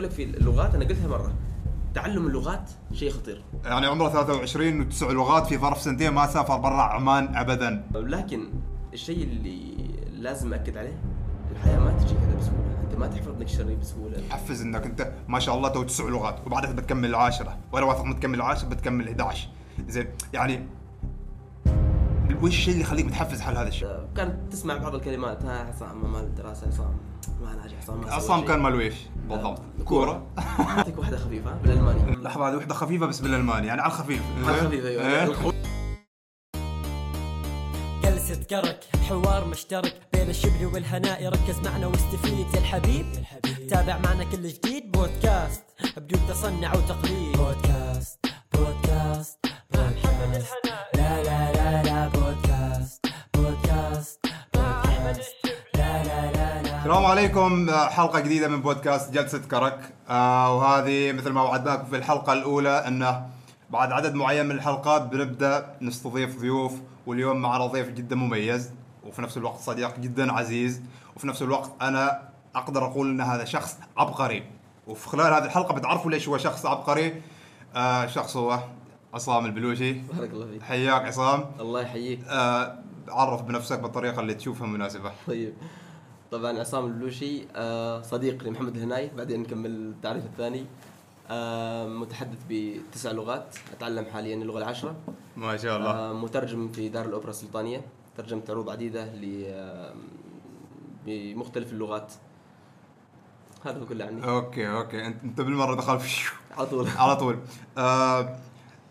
لك في اللغات أنا قلتها مرة. تعلم اللغات شيء خطير. يعني عمره 23 وتسع لغات في ظرف سنتين ما سافر برا عمان ابدا. لكن الشيء اللي لازم أكد عليه الحياة ما تجي كذا بسهولة. أنت ما تحفظ dictionary بسهولة. حافز إنك أنت ما شاء الله تو تسع لغات وبعدها بتكمل العاشره وأنا واثق إنك تكمل العاشره بتكمل 11 زين يعني وش الشيء اللي يخليك متحفز حل هذا الشيء؟ كانت تسمع بعض الكلمات ها عصام مال الدراسه عصام ما ناجح عصام ما عصام. كان مال ويش بالضبط كورة. اعطيك واحدة خفيفة بالألماني. لحظة هذه وحده خفيفة بس بالألماني يعني على الخفيف. على الخفيف أيوه. إيه؟ جلسة كرك حوار مشترك بين الشبل والهناء ركز معنا واستفيد يا الحبيب. تابع معنا كل جديد. بودكاست بدون تصنع وتقليد. بودكاست بودكاست بودكاست. لا السلام عليكم. حلقة جديدة من بودكاست جلسة كرك. آه وهذه مثل ما وعدناكم في الحلقة الأولى أنه بعد عدد معين من الحلقات بنبدأ نستضيف ضيوف واليوم معنا ضيف جدا مميز وفي نفس الوقت صديق جدا عزيز وفي نفس الوقت أنا أقدر أقول أن هذا شخص عبقري. وفي خلال هذه الحلقة بتعرفوا ليش هو شخص عبقري؟ آه شخص هو عصام البلوشي. بارك الله فيك. حياك عصام. الله يحييك. آه عرف بنفسك بالطريقة اللي تشوفها مناسبة. طيب. طبعا عصام البلوشي آه، صديق لمحمد الهناي بعدين نكمل التعريف الثاني. آه، متحدث بتسع لغات أتعلم حاليا اللغة العاشره ما شاء الله. آه، مترجم في دار الأوبرا السلطانية. ترجمت عروض عديدة ل بمختلف اللغات. هذا هو كله عني. okay okay. أنت أنت بالمرة دخل في على طول. على طول. آه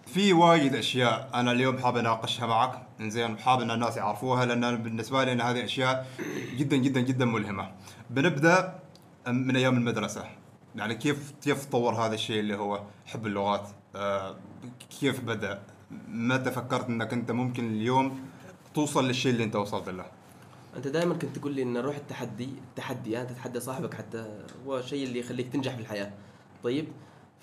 في وايد أشياء أنا اليوم حاب أناقشها معك. إنزين حاب إن الناس يعرفوها لأن بالنسبة لي إن هذه أشياء جدا جدا جدا ملهمة. بنبدأ من أيام المدرسة. يعني كيف كيف تطور هذا الشيء اللي هو حب اللغات؟ آه كيف بدأ؟ متى فكرت إنك أنت ممكن اليوم توصل للشيء اللي أنت وصلت له؟ أنت دائما كنت تقول لي إن روح التحدي التحدي يعني تتحدى صاحبك حتى هو الشيء اللي يخليك تنجح في الحياة. طيب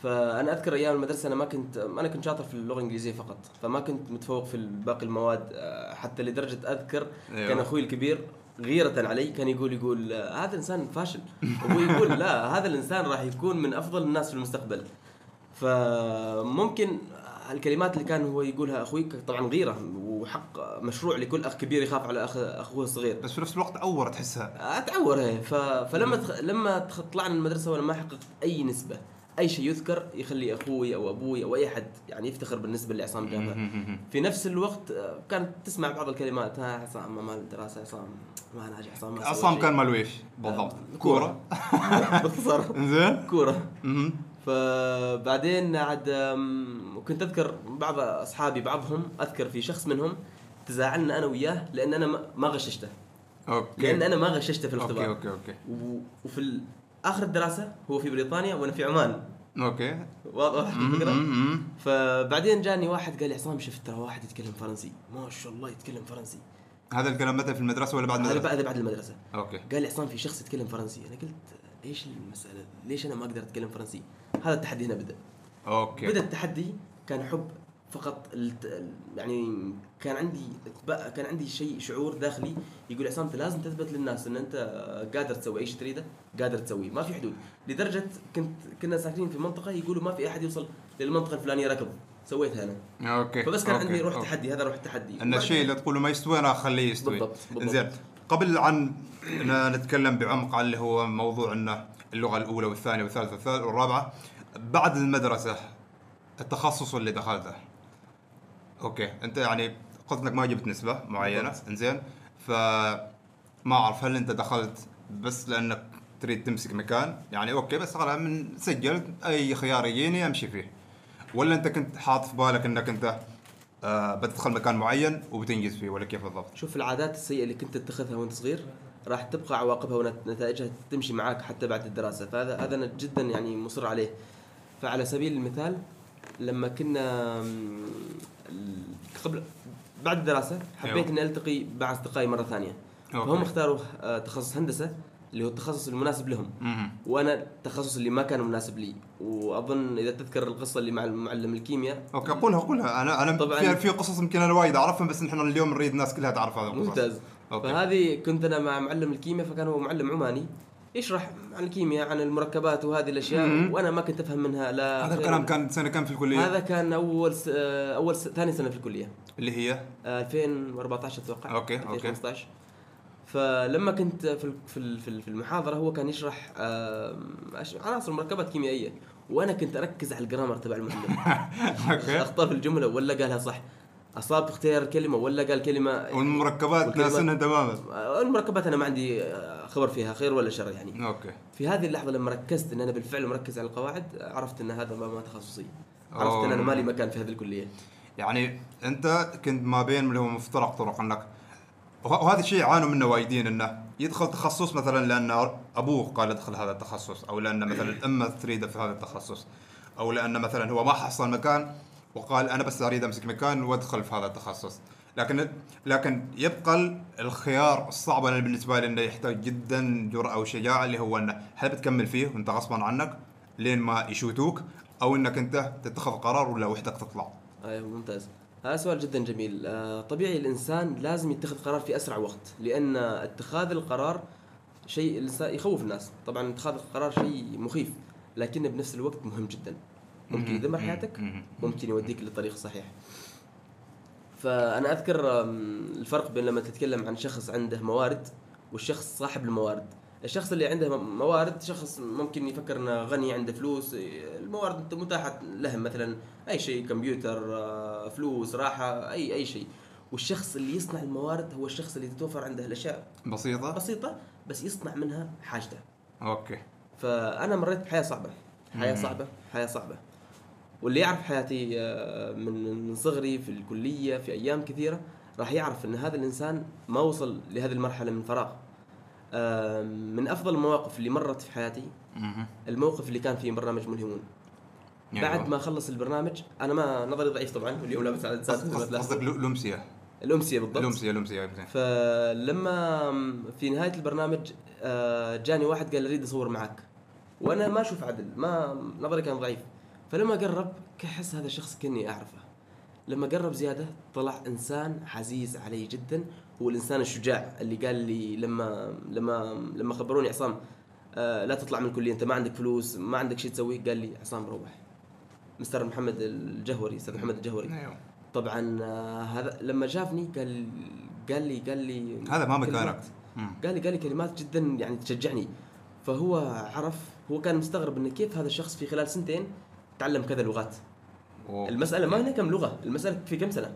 فأنا أذكر أيام المدرسة أنا ما كنت أنا كنت شاطر في اللغة الإنجليزية فقط فما كنت متفوق في باقي المواد آه، حتى لدرجة أذكر أيوه. كان أخوي الكبير غيرة علي كان يقول يقول آه، هذا إنسان فاشل أبوي يقول لا هذا الإنسان راح يكون من أفضل الناس في المستقبل فممكن الكلمات اللي كان هو يقولها أخوي طبعا غيرة وحق مشروع لكل أخ كبير يخاف على اخ أخوه الصغير بس في نفس الوقت اور تحسها أتعور هي ف... فلما تخ... لما. طلعنا من المدرسة وأنا ما حققت أي نسبة أي شيء يذكر يخلي أخوي أو أبوي أو أي أحد يعني يفتخر بالنسبة اللي عصام جابها. في نفس الوقت آه، كانت تسمع بعض الكلمات ها عصام ما مال الدراسه عصام ما ناجح عصام ما عصام. كان مال ويش؟ بالضبط. آه، كورة. باختصار. انزين كورة. فبعدين عاد وكنت أذكر بعض أصحابي بعضهم أذكر في شخص منهم تزاعلنا أنا وياه لأن أنا ما- غششته. okay. لأن أنا ما غششته في okay الاختبار okay okay. و- وفي ال- آخر الدراسة هو في بريطانيا وأنا في عمان. okay. واضح. الفكرة؟ فبعدين جاني واحد قال لي عصام شفت ترى واحد يتكلم فرنسي. ما شاء الله يتكلم فرنسي. هذا الكلام متى في المدرسة ولا بعد هذا المدرسة؟ بعد بعد المدرسة. okay. قال لي عصام في شخص يتكلم فرنسي. أنا قلت إيش المسألة؟ ليش أنا ما أقدر أتكلم فرنسي؟ هذا التحدي هنا بدأ. okay. بدأ التحدي كان حب فقط. يعني كان عندي كان عندي شيء شعور داخلي يقول عصام أنت لازم تثبت للناس إن أنت قادر تسوي أي شيء تريده قادر تسويه ما في حدود لدرجة كنت كنا ساكنين في منطقة يقولوا ما في أحد يوصل للمنطقة الفلانية ركض سويتها أنا okay فبس كان okay. عندي روح okay. تحدي هذا روح التحدي أن الشيء اللي تقوله ما يستوي أنا أخليه يستوي بالضبط، بالضبط. إنزين قبل عن نتكلم بعمق عن اللي هو موضوع انه اللغة الأولى والثانية والثالثة والرابعة بعد المدرسة التخصص اللي دخلته okay. أنت يعني قلت انك ما جبت نسبة معينة. إنزين. فما أعرف هل أنت دخلت بس لأنك تريد تمسك مكان؟ يعني okay بس خلاص من سجلت أي خيار يجيني أمشي فيه. ولا أنت كنت حاط في بالك أنك أنت آه بتدخل مكان معين وبتنجز فيه ولا كيف بالضبط؟ شوف العادات السيئة اللي كنت تتخذها وأنت صغير راح تبقى عواقبها ونتائجها تمشي معاك حتى بعد الدراسة. فهذا هذا أنا جدا يعني مصر عليه. فعلى سبيل المثال لما كنا مم، قبل بعد الدراسة حبيت أيوه. إني ألتقي مع أصدقائي مرة ثانية okay. فهم اختاروا آه، تخصص هندسة اللي هو التخصص المناسب لهم مهم. وأنا التخصص اللي ما كان مناسب لي وأظن إذا تذكر القصة اللي مع معلم الكيمياء okay قولها قولها أنا أنا طبعاً. في في قصص يمكن أنا وايد اعرفها بس نحن اليوم نريد الناس كلها تعرف هذا القصص ممتاز okay. فهذه كنت أنا مع معلم الكيمياء فكان هو معلم عماني يشرح عن الكيمياء عن المركبات وهذه الأشياء مم. وأنا ما كنت أفهم منها لا هذا الكلام كان سنة كم في الكلية؟ هذا كان أول س... آه، أول س... ثاني سنة في الكلية. اللي هي؟ آه، 2014 أتوقع. okay، okay. 2015 فلما كنت في في في ال- في المحاضرة هو كان يشرح عناصر مركبات كيميائيه وأنا كنت أركز على ال grammar تبع المعلم. okay. اخطاء في الجملة ولا قالها صح. أصاب في اختيار الكلمة ولا قال كلمة؟ والمركبات ناسنها تماما. المركبات أنا ما عندي آه، خبر فيها خير ولا شر يعني. أوكي. في هذه اللحظة لما ركزت إن أنا بالفعل مركز على القواعد عرفت إن هذا ما تخصصي. عرفت إن أنا. مالي مكان في هذه الكلية. يعني أنت كنت ما بين اللي هو مفترق طرق انك وه- وهذا الشيء يعانوا منه وايدين إنه يدخل تخصص مثلا لأن أبوه قال ادخل هذا التخصص أو لأن مثلا الأمة تريده في هذا التخصص أو لأن مثلا هو ما حصل مكان وقال أنا بس أريد أمسك مكان وأدخل في هذا التخصص. لكن لكن يبقى ال- الخيار الصعب أنا بالنسبة لي إنه يحتاج جدا جرأة وشجاعة اللي هو إنه هل بتكمل فيه وأنت غصبا عنك لين ما يشوتوك أو إنك أنت تتخذ قرار ولا وحدك تطلع. أيوه ممتاز. هذا سؤال جدا جميل. آه، طبيعي الإنسان لازم يتخذ قرار في أسرع وقت لأن اتخاذ القرار شيء يخوف الناس. طبعا اتخاذ القرار شيء مخيف لكنه بنفس الوقت مهم جدا. ممكن يدمر حياتك ممكن يوديك للطريق الصحيح فأنا أذكر الفرق بين لما تتكلم عن شخص عنده موارد والشخص صاحب الموارد. الشخص اللي عنده موارد شخص ممكن يفكر إنه غني عنده فلوس الموارد متاحة له مثلا أي شيء كمبيوتر آه، فلوس راحة أي أي شيء. والشخص اللي يصنع الموارد هو الشخص اللي تتوفر عنده الأشياء بسيطة؟ بسيطة بس يصنع منها حاجته. أوكي. فأنا مريت بحياة صعبة حياة. صعبة حياة صعبة. واللي يعرف حياتي آه، من صغري في الكلية في أيام كثيرة راح يعرف إن هذا الإنسان ما وصل لهذه المرحلة من فراغ. من أفضل المواقف اللي مرت في حياتي. الموقف اللي كان في برنامج ملهمون بعد ما خلص البرنامج أنا ما نظري ضعيف طبعا واليوم لابس على قصد- قصد- قصدك لومسيا. الامسيه بالضبط. لومسيا أوكي. فلما في نهاية البرنامج آه، جاني واحد قال أريد أصور معك. وأنا ما أشوف عدل ما نظري كان ضعيف. فلما قرب كحس هذا الشخص كأني أعرفه لما قرب زيادة طلع إنسان عزيز علي جدا هو الإنسان الشجاع اللي قال لي لما لما لما خبروني عصام آه، لا تطلع من الكلية أنت ما عندك فلوس ما عندك شيء تسويه قال لي عصام روح مستر محمد الجهوري أستاذ محمد الجهوري أيوه. طبعا آه، هذا لما شافني قال قال لي قال لي هذا ما كلمات. مكانك. قال لي قال لي كلمات جدا يعني تشجعني فهو عرف هو كان مستغرب إنه كيف هذا الشخص في خلال سنتين تعلم كذا لغات. أوه. المسألة ما هنا كم لغة المسألة في كم سنة؟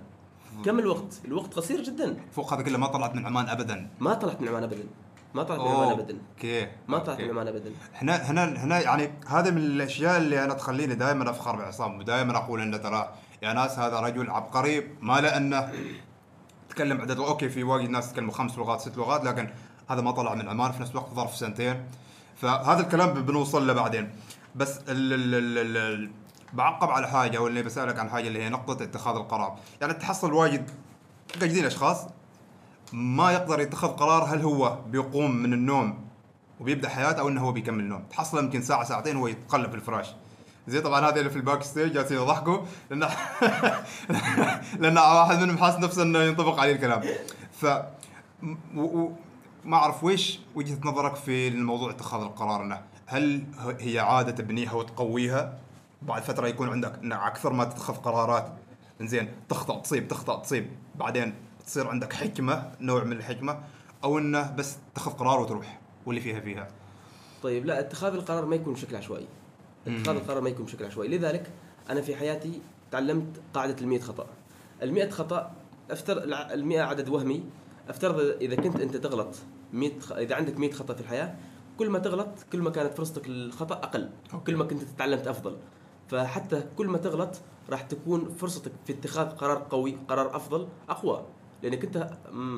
كم الوقت؟ الوقت قصير جدا. فوق هذا كله ما طلعت من عمان ابدا. ما طلعت من عمان ابدا. ما طلعت من عمان ابدا. أوكي. ما طلعت. من عمان ابدا. هنا هنا هنا يعني هذا من الأشياء اللي أنا تخليني دائما أفخر بعصام ودائما أقول انه ترى يا ناس هذا رجل عبقري ما لأنه تكلم عدد okay في وايد ناس تكلموا خمس لغات ست لغات لكن هذا ما طلع من عمان في نفس الوقت ظرف سنتين. فهذا الكلام بنوصل له بعدين. بس ال ال ال ال بعقب على حاجة واللي بسألك عن حاجة اللي هي نقطة اتخاذ القرار. يعني تحصل وايد قاعدين أشخاص ما يقدر يتخذ قرار هل هو بيقوم من النوم وبيبدأ حياته أو إنه هو بيكمل نوم تحصل يمكن ساعة ساعتين وهو يتقلب في الفراش. زي طبعا هذا اللي في ال backstage جالسين يضحكوا لأن لأن واحد منهم حاس نفسه إنه ينطبق عليه الكلام. ف و... و... ما أعرف ويش وجهة نظرك في الموضوع اتخاذ القرار إنه؟ هل هي عادة تبنيها وتقويها؟ بعد فترة يكون عندك أكثر ما تتخذ قرارات. زين تخطأ تصيب تخطأ تصيب. بعدين تصير عندك حكمة نوع من الحكمة أو إنه بس تاخذ قرار وتروح واللي فيها فيها. طيب لا اتخاذ القرار ما يكون بشكل عشوائي. اتخاذ. القرار ما يكون بشكل عشوائي. لذلك أنا في حياتي تعلمت قاعدة ال خطأ. ال خطأ أفترض ال عدد وهمي. أفترض إذا كنت أنت تغلط 100 خ... إذا عندك 100 خطأ في الحياة كل ما تغلط كل ما كانت فرصتك للخطأ أقل أوكي. كل ما كنت تعلمت افضل فحتى كل ما تغلط راح تكون فرصتك في اتخاذ قرار قوي قرار أفضل أقوى لأنك أنت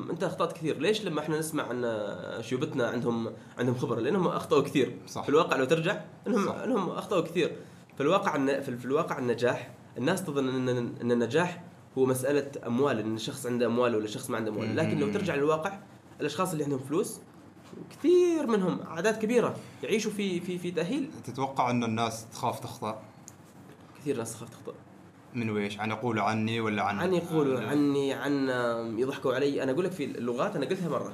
أنت أخطأت كثير ليش لما إحنا نسمع عن شيوبتنا عندهم عندهم خبرة لأنهم أخطأوا كثير صح. في الواقع لو ترجع إنهم صح. إنهم أخطأوا كثير في الواقع في الواقع النجاح الناس تظن أن أن النجاح هو مسألة أموال إن الشخص عنده أموال ولا شخص ما عنده أموال لكن لو. ترجع للواقع الأشخاص اللي عندهم فلوس كثير منهم أعداد كبيرة يعيشوا في في في تأهيل. تتوقع ان الناس تخاف تخطأ؟ كثير ناس تخاف تخطئ من ويش؟ عن يقولوا عني ولا عن عن يقولوا عني عن يضحكوا علي. أنا أقول لك في اللغات أنا قلتها مرة.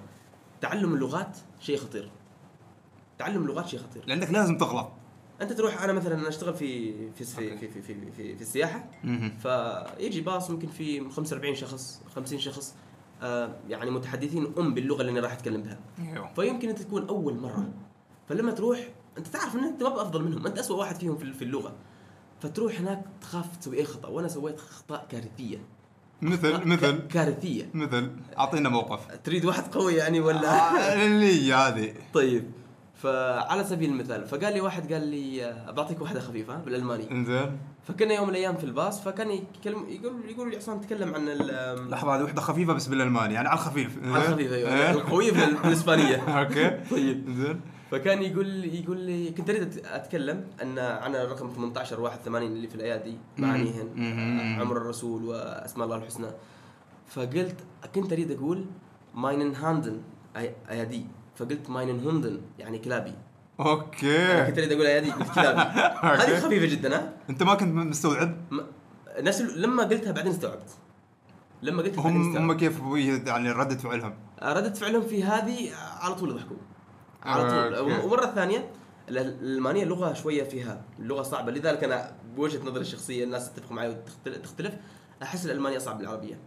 تعلم اللغات شيء خطير. تعلم اللغات شيء خطير. لأنك لازم تغلط. أنت تروح أنا مثلا أنا أشتغل في في في في في, في, في, في السياحة. فيجي باص ممكن في 45 شخص 50 شخص. يعني متحدثين أم باللغة اللي أنا راح أتكلم بها. أيوه. فيمكن أنت تكون أول مرة. فلما تروح أنت تعرف إن أنت ما بافضل منهم. أنت اسوء واحد فيهم في اللغة. فتروح هناك تخاف تسوي أي خطأ. وأنا سويت اخطاء كارثية. مثل مثل. كارثية. مثل. أعطينا موقف. تريد واحد قوي يعني ولا؟ آه، اللي هذه. طيب. فعلى سبيل المثال فقال لي واحد قال لي آه، بعطيك واحدة خفيفة بالألماني. إنزين. فكنا يوم من الأيام في الباص فكان يتكلم يقول يقول لي عصام تكلم عن لحظة هذه وحدة خفيفة بس بالألماني يعني على الخفيف. على الخفيف أيوه. إيه. القويه بال- بالإسبانية. okay. طيب. انزين فكان يقول يقول لي كنت أريد أتكلم أن عن الرقم 18 81 اللي في الأيادي معانيهن. عمر الرسول وأسماء الله الحسنى. فقلت كنت أريد أقول meinen Händen أيادي. فقلت meinen Hunden يعني كلابي. okay. كنت أريد أقول ايادي قلت كلابي هذه خفيفة جدا ها؟ أنت ما كنت مستوعب؟ نفس لما قلتها بعدين استوعبت. لما قلتها بعدين هم هم كيف يعني ردة فعلهم؟ ردة فعلهم في هذه على طول ضحكوا على طول. okay. ومرة ثانية ال- الالمانيه لغة شوية فيها اللغة صعبة. لذلك أنا بوجهة نظري الشخصية الناس تتفق معي وتختلف تختلف. أحس الالمانيه اصعب من العربيه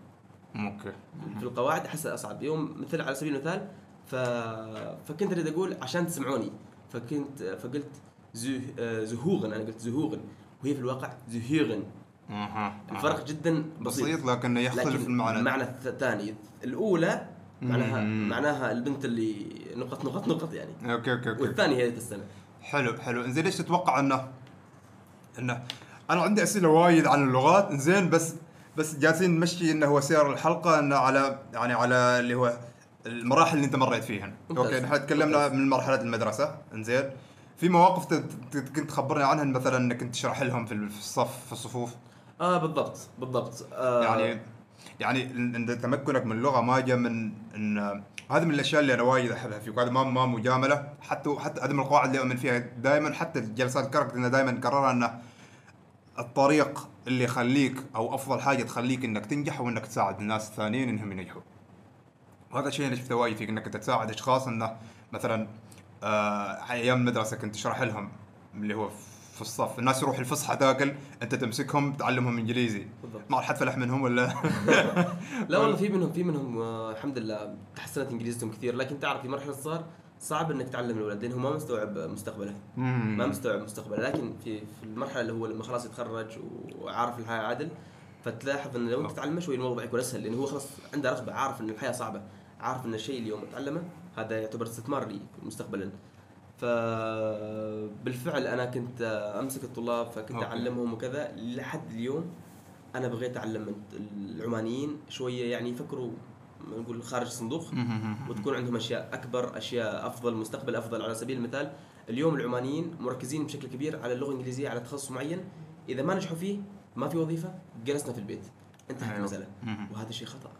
okay. في القواعد احسها اصعب يوم مثل على سبيل المثال ف... فكنت أريد أقول عشان تسمعوني. فكنت فقلت zu... zuhuren أنا قلت zuhuren وهي في الواقع zuhören. أها. الفرق جدا بسيط, بسيط لكنه يختلف لكن المعنى. المعنى الثاني. الأولى معناها. معناها البنت اللي نقط نقط نقط يعني. okay okay okay. والثانية هي تستمع حلو حلو. إنزين ليش تتوقع إنه إنه؟ أنا عندي أسئلة وايد عن اللغات. إنزين بس بس جالسين نمشي إنه هو سير الحلقة إنه على يعني على اللي هو المراحل اللي انت مريت فيها. okay نحن تكلمنا. من مرحلة المدرسة. إنزين. في مواقف كنت تخبرني عنها مثلا إنك كنت تشرح لهم في ال- في الصف في الصفوف؟ آه بالضبط بالضبط. آه. يعني يعني تمكنك من اللغة ما جاء من ان هذه من الأشياء اللي أنا وايد أحبها فيك وهذا ما ما مجاملة. حتى حتى هذه من القواعد اللي أؤمن فيها. دائما حتى جلسات الكرك انه دائما نكررها إنه الطريق اللي يخليك أو أفضل حاجة تخليك إنك تنجح وإنك تساعد الناس الثانيين إنهم ينجحوا. وهذا الشيء اللي شفته وايد فيك إنك انت تساعد أشخاص إنه مثلا آه أيام المدرسة كنت تشرح لهم اللي هو في الصف. الناس يروح الفصحى تاكل أنت تمسكهم تعلمهم إنجليزي. بالضبط. ما راح تفلح منهم ولا؟ لا والله في منهم في منهم آه الحمد لله تحسنت إنجليزيتهم كثير. لكن تعرف في مرحلة صغار صعب إنك تعلم الأولاد لأنه ما مستوعب مستقبله. ما مستوعب مستقبله. لكن في في المرحلة اللي هو لما خلاص يتخرج وعارف الحياة عادل فتلاحظ إنه لو انت تتعلم شوي الموضوع يكون أسهل. لأنه هو خلاص عنده رغبة عارف إن الحياة صعبة. عارف إن الشيء اللي يوم أتعلمه هذا يعتبر استثمار لي مستقبلا. فبالفعل أنا كنت أمسك الطلاب فكنت أوكي. أعلمهم وكذا. لحد اليوم أنا بغيت أعلم العمانيين شوية يعني يفكروا نقول خارج الصندوق وتكون عندهم أشياء أكبر أشياء أفضل مستقبل أفضل. على سبيل المثال اليوم العمانيين مركزين بشكل كبير على اللغة الإنجليزية على تخصص معين. إذا ما نجحوا فيه ما في وظيفة جلسنا في البيت. انتهت أيوه. المسألة. وهذا شيء خطأ.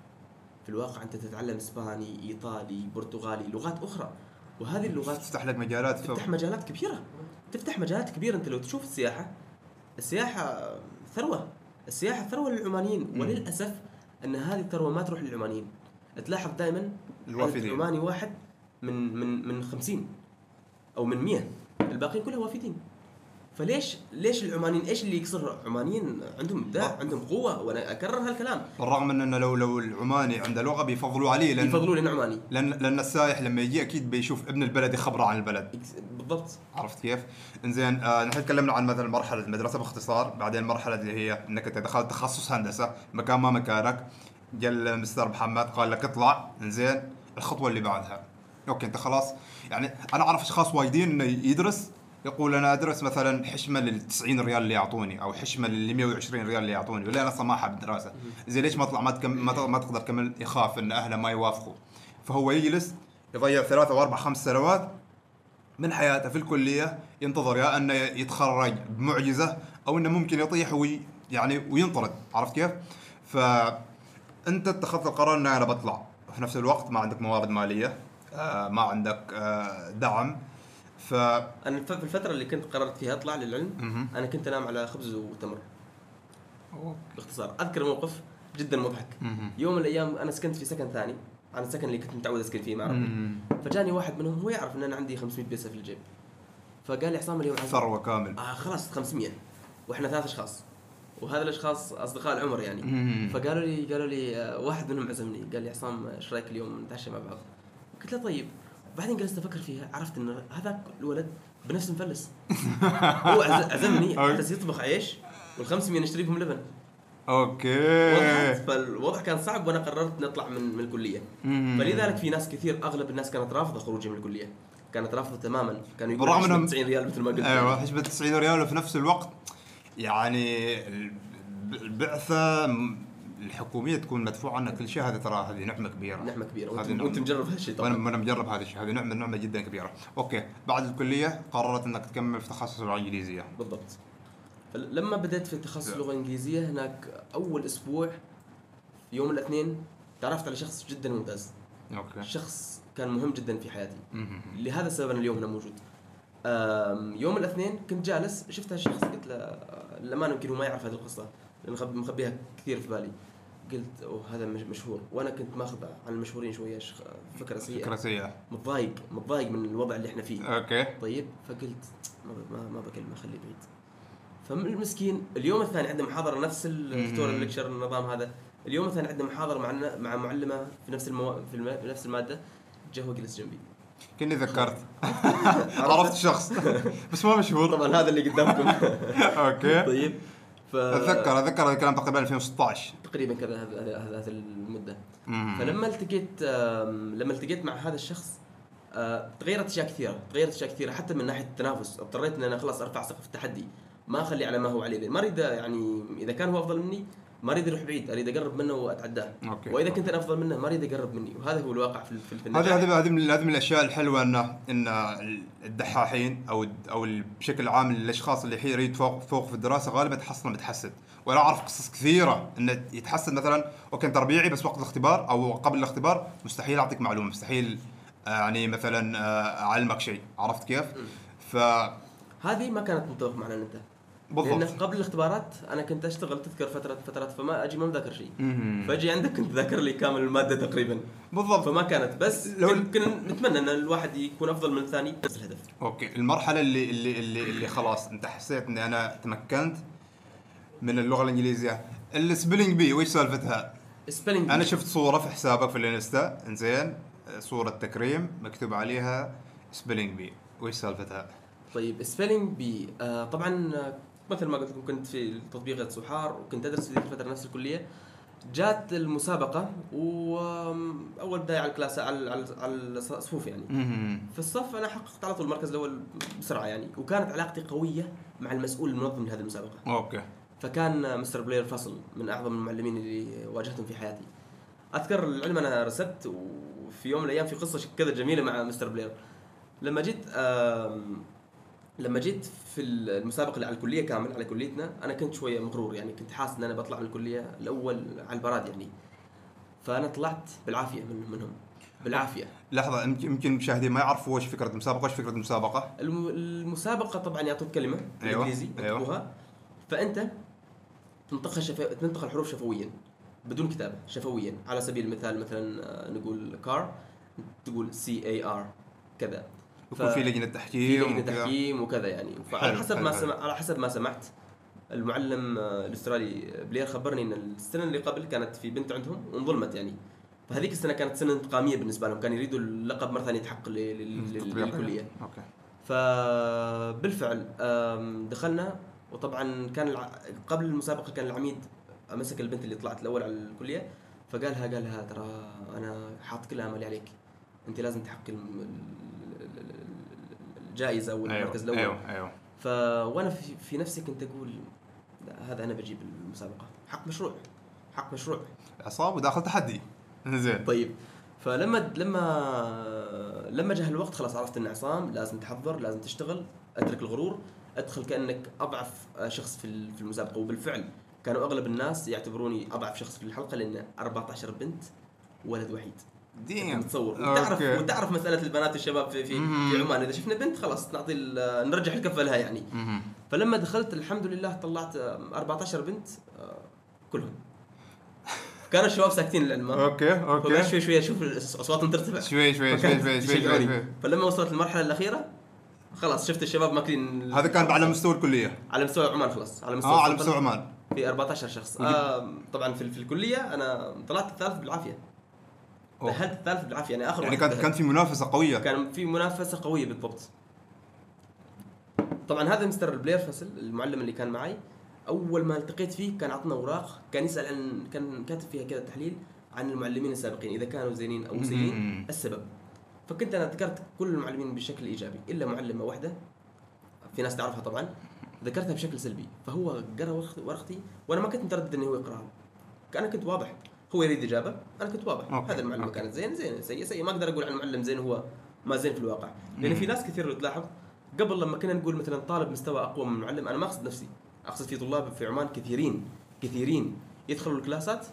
في الواقع أنت تتعلم إسباني إيطالي برتغالي لغات أخرى. وهذه اللغات تفتح لك مجالات تفتح مجالات كبيرة. تفتح مجالات كبيرة. أنت لو تشوف السياحة السياحة ثروة. السياحة ثروة للعمانيين. وللأسف أن هذه الثروة ما تروح للعمانيين. تلاحظ دائما الوافدين. عماني واحد من من من 50 أو من 100 الباقيين كلهم وافدين. فليش ليش العمانيين إيش اللي يكسر عمانيين عندهم إبداع عندهم قوة وأنا أكرر هالكلام. بالرغم من إنه لو لو العماني عنده لغة بيفضلوا عليه لأن يفضلوا لنا عماني. لأن لأن السائح لما يجي أكيد بيشوف ابن البلد خبرة عن البلد. بالضبط. عرفت كيف؟ إنزين آه نحن تكلمنا عن مثلا مرحلة المدرسة باختصار بعدين مرحلة اللي هي إنك أنت دخلت تخصص هندسة مكان ما مكانك. جل مستر محمد قال لك اطلع. إنزين الخطوة اللي بعدها. okay أنت خلاص. يعني أنا أعرف أشخاص وايدين إنه يدرس يقول أنا أدرس مثلا حشمة لل 90 ريال اللي يعطوني أو حشمة لل 120 ريال اللي يعطوني ولا أنا أصلا ما احب الدراسه زين ليش ما اطلع ما ما, تقدر تكمل يخاف إن أهله ما يوافقوا؟ فهو يجلس يضيع ثلاثة وأربع خمس سنوات من حياته في الكلية ينتظر يا أنه يتخرج بمعجزة أو إنه ممكن يطيح وي يعني وينطرد. عرفت كيف؟ فانت اتخذت القرار ان أنا بطلع. في نفس الوقت ما عندك موارد مالية آه ما عندك آه دعم. ف أنا في الفترة اللي كنت قررت فيها أطلع للعلم. أنا كنت أنام على خبز وتمر. باختصار أذكر موقف جدا مضحك. يوم من الأيام أنا سكنت في سكن ثاني عن السكن اللي كنت متعود أسكن فيه مع ربي. فجاني واحد منهم هو يعرف إن أنا عندي 500 بيسة في الجيب. فقال لي عصام اليوم ثروة كامل. آه خلاص 500 وإحنا ثلاث أشخاص. وهذا الأشخاص أصدقاء العمر يعني. مم. فقالوا لي قالوا لي آه، واحد منهم عزمني. قال لي عصام إيش رأيك اليوم نتعشى مع بعض؟ قلت له طيب. وبعدين جلست أفكر فيها عرفت إنه هذاك الولد بنفس مفلس هو عز- عزمني. بس يطبخ عيش وال500 نشتري بهم لبن. أوكي. وضحت فالوضع كان صعب وأنا قررت نطلع من من الكلية. فلذلك في ناس كثير أغلب الناس كانت رافضة خروجي من الكلية. كانت رافضة تماما. كانوا يقولوا إنهم- 90 ريال مثل ما قلت. أيوه حسبة 90 ريال وفي نفس الوقت يعني الب- البعثة الحكومية تكون مدفوع عنها كل شيء هذه ترى هذه نعمة كبيرة. نعمة كبيرة. هذه وانت, مجرب هالشيء طبعا. وأنا مجرب هذا الشيء. هذه نعمه نعمة جدا كبيرة. أوكي. بعد الكلية قررت أنك تكمل في تخصص اللغة الانجليزيه بالضبط. لما بدأت في تخصص اللغة الانجليزيه هناك أول أسبوع يوم الاثنين تعرفت على شخص جدا ممتاز. okay. شخص كان مهم جدا في حياتي. لهذا السبب أنا اليوم هنا موجود. يوم الاثنين كنت جالس شفت هالشخص قلت له للامانه يمكن هو ما يعرف هذه القصة مخبيها كثير في بالي. قلت أوه هذا مش- مشهور. وأنا كنت ماخذ عن المشهورين شوية فكرة سيئة. فكرة سيئة. متضايق متضايق من الوضع اللي إحنا فيه. okay. طيب فقلت ما ما, ما بكلمه خليه بعيد. فالمسكين اليوم الثاني عنده محاضرة نفس الدكتور. ال lecture النظام هذا. اليوم الثاني عنده محاضرة مع مع معلمة في نفس المو... في, الم... في نفس المادة جا هو جلس جنبي. كني ذكرت. عرفت الشخص بس ما مشهور. طبعا هذا اللي قدامكم. أوكي. طيب. ف اتذكر أتذكر هذا الكلام تقريبا 2016 تقريبا كذا هذا المدة. مم. فلما التقيت لما التقيت مع هذا الشخص آه، تغيرت أشياء كثيرة تغيرت أشياء كثيرة حتى من ناحية التنافس. اضطريت إن أنا خلاص أرفع سقف التحدي. ما أخلي على ما هو عليه. ما أريد يعني إذا كان هو أفضل مني ما أريد أروح بعيد أريد أقرب منه وأتعداه. okay. وإذا كنت أنا أفضل منه ما أريد أقرب مني. وهذا هو الواقع في في, هذه النجاح. هذه هذه من هذه من الأشياء الحلوة انه إن الدحاحين أو أو بشكل عام الأشخاص اللي يريد فوق فوق في الدراسة غالبا تحصل متحسد وأنا أعرف قصص كثيرة إنه يتحسد مثلا okay أنت ربيعي بس وقت الاختبار أو قبل الاختبار مستحيل أعطيك معلومة مستحيل آه، يعني مثلا آه، أعلمك شيء. عرفت كيف؟ ف هذه ما كانت متفق معنا إنت. بالضبط. لأن قبل الاختبارات أنا كنت أشتغل تذكر فتره فترات فما أجي ما مذاكر شيء. فأجي عندك كنت ذاكر لي كامل المادة تقريبا. بالضبط. فما كانت. بس لو- كنا نتمنى إن الواحد يكون أفضل من الثاني. نفس الهدف. okay. المرحلة اللي اللي اللي, اللي خلاص أنت حسيت إني أنا تمكنت من اللغة الإنجليزية. ال spelling bee وش سالفتها؟ spelling أنا شفت صورة في حسابك في الانستا. إنزين. صورة تكريم مكتوب عليها spelling bee. وش سالفتها؟ طيب spelling bee. آه طبعا مثل ما قلت لكم كنت في تطبيق صحار وكنت أدرس في ذيك الفترة نفس الكلية. جات المسابقة وأول بداية على ال class على على الصفوف يعني. في الصف أنا حققت على طول المركز الأول بسرعة يعني وكانت علاقتي قوية مع المسؤول المنظم لهذه المسابقة. okay. فكان مستر بلاير فصل من أعظم المعلمين اللي واجهتهم في حياتي. أذكر العلم أنا رسبت وفي يوم من الأيام في قصة كذا جميلة مع مستر بلاير لما جيت لما جيت في المسابقة اللي على الكلية كامل على كليتنا أنا كنت شوية مغرور يعني كنت حاسس إن أنا بطلع من الكلية الأول على البراد يعني. فأنا طلعت بالعافية من منهم. بالعافية. لحظة يمكن المشاهدين ما يعرفوا وش فكرة المسابقة وش فكرة المسابقة؟ الم- المسابقة طبعا يعطوك كلمة أيوة، بالإنجليزي أيوة. يكتبوها. فأنت تنطقها شف... تنطق الحروف شفويا بدون كتابة شفويا. على سبيل المثال مثلا آه، نقول car تقول C A R كذا. يكون في لجنة في تحكيم لجنة وكذا. تحكيم وكذا يعني فعلى حسب حلو، ما. سمع على حسب ما سمعت المعلم الأسترالي بلير خبرني إن السنة اللي قبل كانت في بنت عندهم وانظلمت يعني فهذيك السنة كانت سنة انتقامية بالنسبة لهم كانوا يريدوا اللقب مرة ثانية يتحقق. للكلية okay فبالفعل دخلنا وطبعا كان. قبل المسابقة كان العميد مسك البنت اللي طلعت الأول على الكلية فقالها قال لها ترى أنا حاط كل أملي عليك أنت لازم تحققي الجائزه والمركز الأول. أيوه أيوه. ف وأنا في, في نفسي كنت أقول لا هذا أنا بجيب المسابقة. حق مشروع حق مشروع. عصام وداخل تحدي. زين. طيب فلما لما لما جاء الوقت خلاص عرفت ان عصام لازم تحضر لازم تشتغل أترك الغرور أدخل كأنك أضعف شخص في ال- في المسابقة. وبالفعل كانوا أغلب الناس يعتبروني أضعف شخص في الحلقة لأن 14 بنت ولد وحيد. ديم. متصور وتعرف أوكي. وتعرف مسألة البنات والشباب في في, مم. في عمان. إذا شفنا بنت خلاص نعطي نرجح الكفة لها يعني. مهم. فلما دخلت الحمد لله طلعت آه، 14 بنت آه، كلهم. كانوا الشباب ساكتين للعلم؟ أوكي فبعد أوكي شوي شوي أشوف اصواتهم ترتفع شوي شوي شوي شوي شوي, يشجعوني. شوي. فلما وصلت المرحلة الأخيرة خلاص شفت الشباب ماكلين هذا كان على مستوى الكلية. على مستوى عمان خلاص. على مستوى آه على مستوى عمان. في 14 شخص. آه طبعا في, في الكلية أنا طلعت الثالث بالعافية. تاهلت الثالث بالعافية يعني آخر يعني كانت. كانت في منافسة قوية. كان في منافسة قوية بالضبط. طبعا هذا مستر بلير فصل المعلم اللي كان معي أول ما التقيت فيه كان عطنا أوراق كان يسأل عن كان كاتب فيها كذا تحليل عن المعلمين السابقين إذا كانوا زينين أو سيئين. السبب. فكنت أنا ذكرت كل المعلمين بشكل إيجابي إلا معلمة واحدة في ناس تعرفها طبعا ذكرتها بشكل سلبي فهو قرأ ورق- ورقتي وأنا ما كنت متردد إنه هو يقرأها. أنا كنت واضح. هو يريد إجابة أنا كنت واضح. أوكي. هذا المعلم. كانت زين زين سيء سيء ما أقدر أقول عن المعلم زين هو ما زين في الواقع. لأن في ناس كثير لو تلاحظ قبل لما كنا نقول مثلا طالب مستوى أقوى من معلم أنا ما أقصد نفسي. أقصد في طلاب في عمان كثيرين كثيرين يدخلوا الكلاسات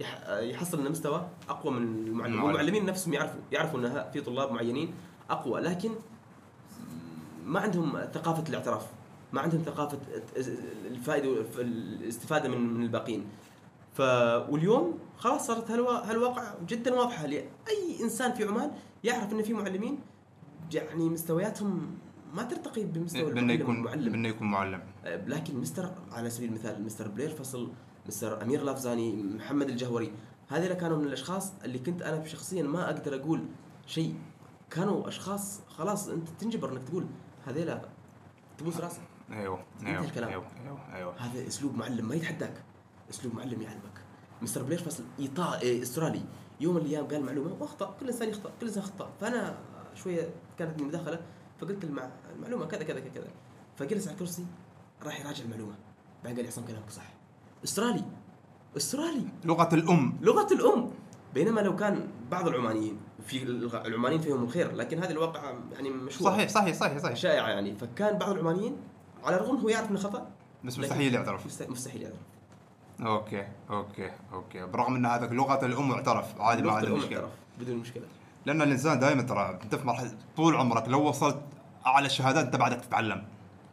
يح- يحصل ان مستوى أقوى من المعلم. المعلم. والمعلمين نفسهم يعرفوا يعرفوا ان في طلاب معينين أقوى. لكن ما عندهم ثقافة الاعتراف ما عندهم ثقافة الفائدة والاستفاده من من الباقيين. ف واليوم خلاص صارت هالوا... هالواقع جدا واضحة لأي إنسان في عمان يعرف ان في معلمين يعني مستوياتهم ما ترتقي بمستوى بأنه يكون المعلم بأنه يكون معلم. لكن مستر على سبيل المثال مستر بلير فصل مستر أمير لافزاني محمد الجهوري هذول كانوا من الأشخاص اللي كنت أنا شخصيا ما أقدر أقول شيء. كانوا أشخاص خلاص أنت تنجبر إنك تقول هذيلا تبوس راسك. أيوه انتهى أيوه الكلام. أيوه أيوه أيوه. هذا أسلوب معلم ما يتحداك. أسلوب معلم يعلمك. مستر بلير فصل ايطا إيه، إسترالي. يوم من الأيام قال معلومة وأخطأ كل إنسان يخطأ كل إنسان خطا فأنا شوية كانت مداخله فقلت المع... المعلومة كذا كذا كذا فجلس على الكرسي راح يراجع المعلومة. بعدين قال لي عصام كلامك صح. إسترالي إسترالي. لغة الأم. لغة الأم. بينما لو كان بعض العمانيين في العمانيين فيهم الخير لكن هذه الواقع يعني مشهور صحيح صحيح صحيح صحيح. شائعة يعني. فكان بعض العمانيين على الرغم هو يعرف إنه خطأ بس مستحيل يعترف. مست- مستحيل يعرف أوكي أوكي أوكي. برغم إن هذا لغة الأم معترف. عادي ما الأم مشكلة. بدون مشكلة. لأن الإنسان دائما ترى انت في مرحلة طول عمرك لو وصلت أعلى الشهادات أنت بعدك تتعلم.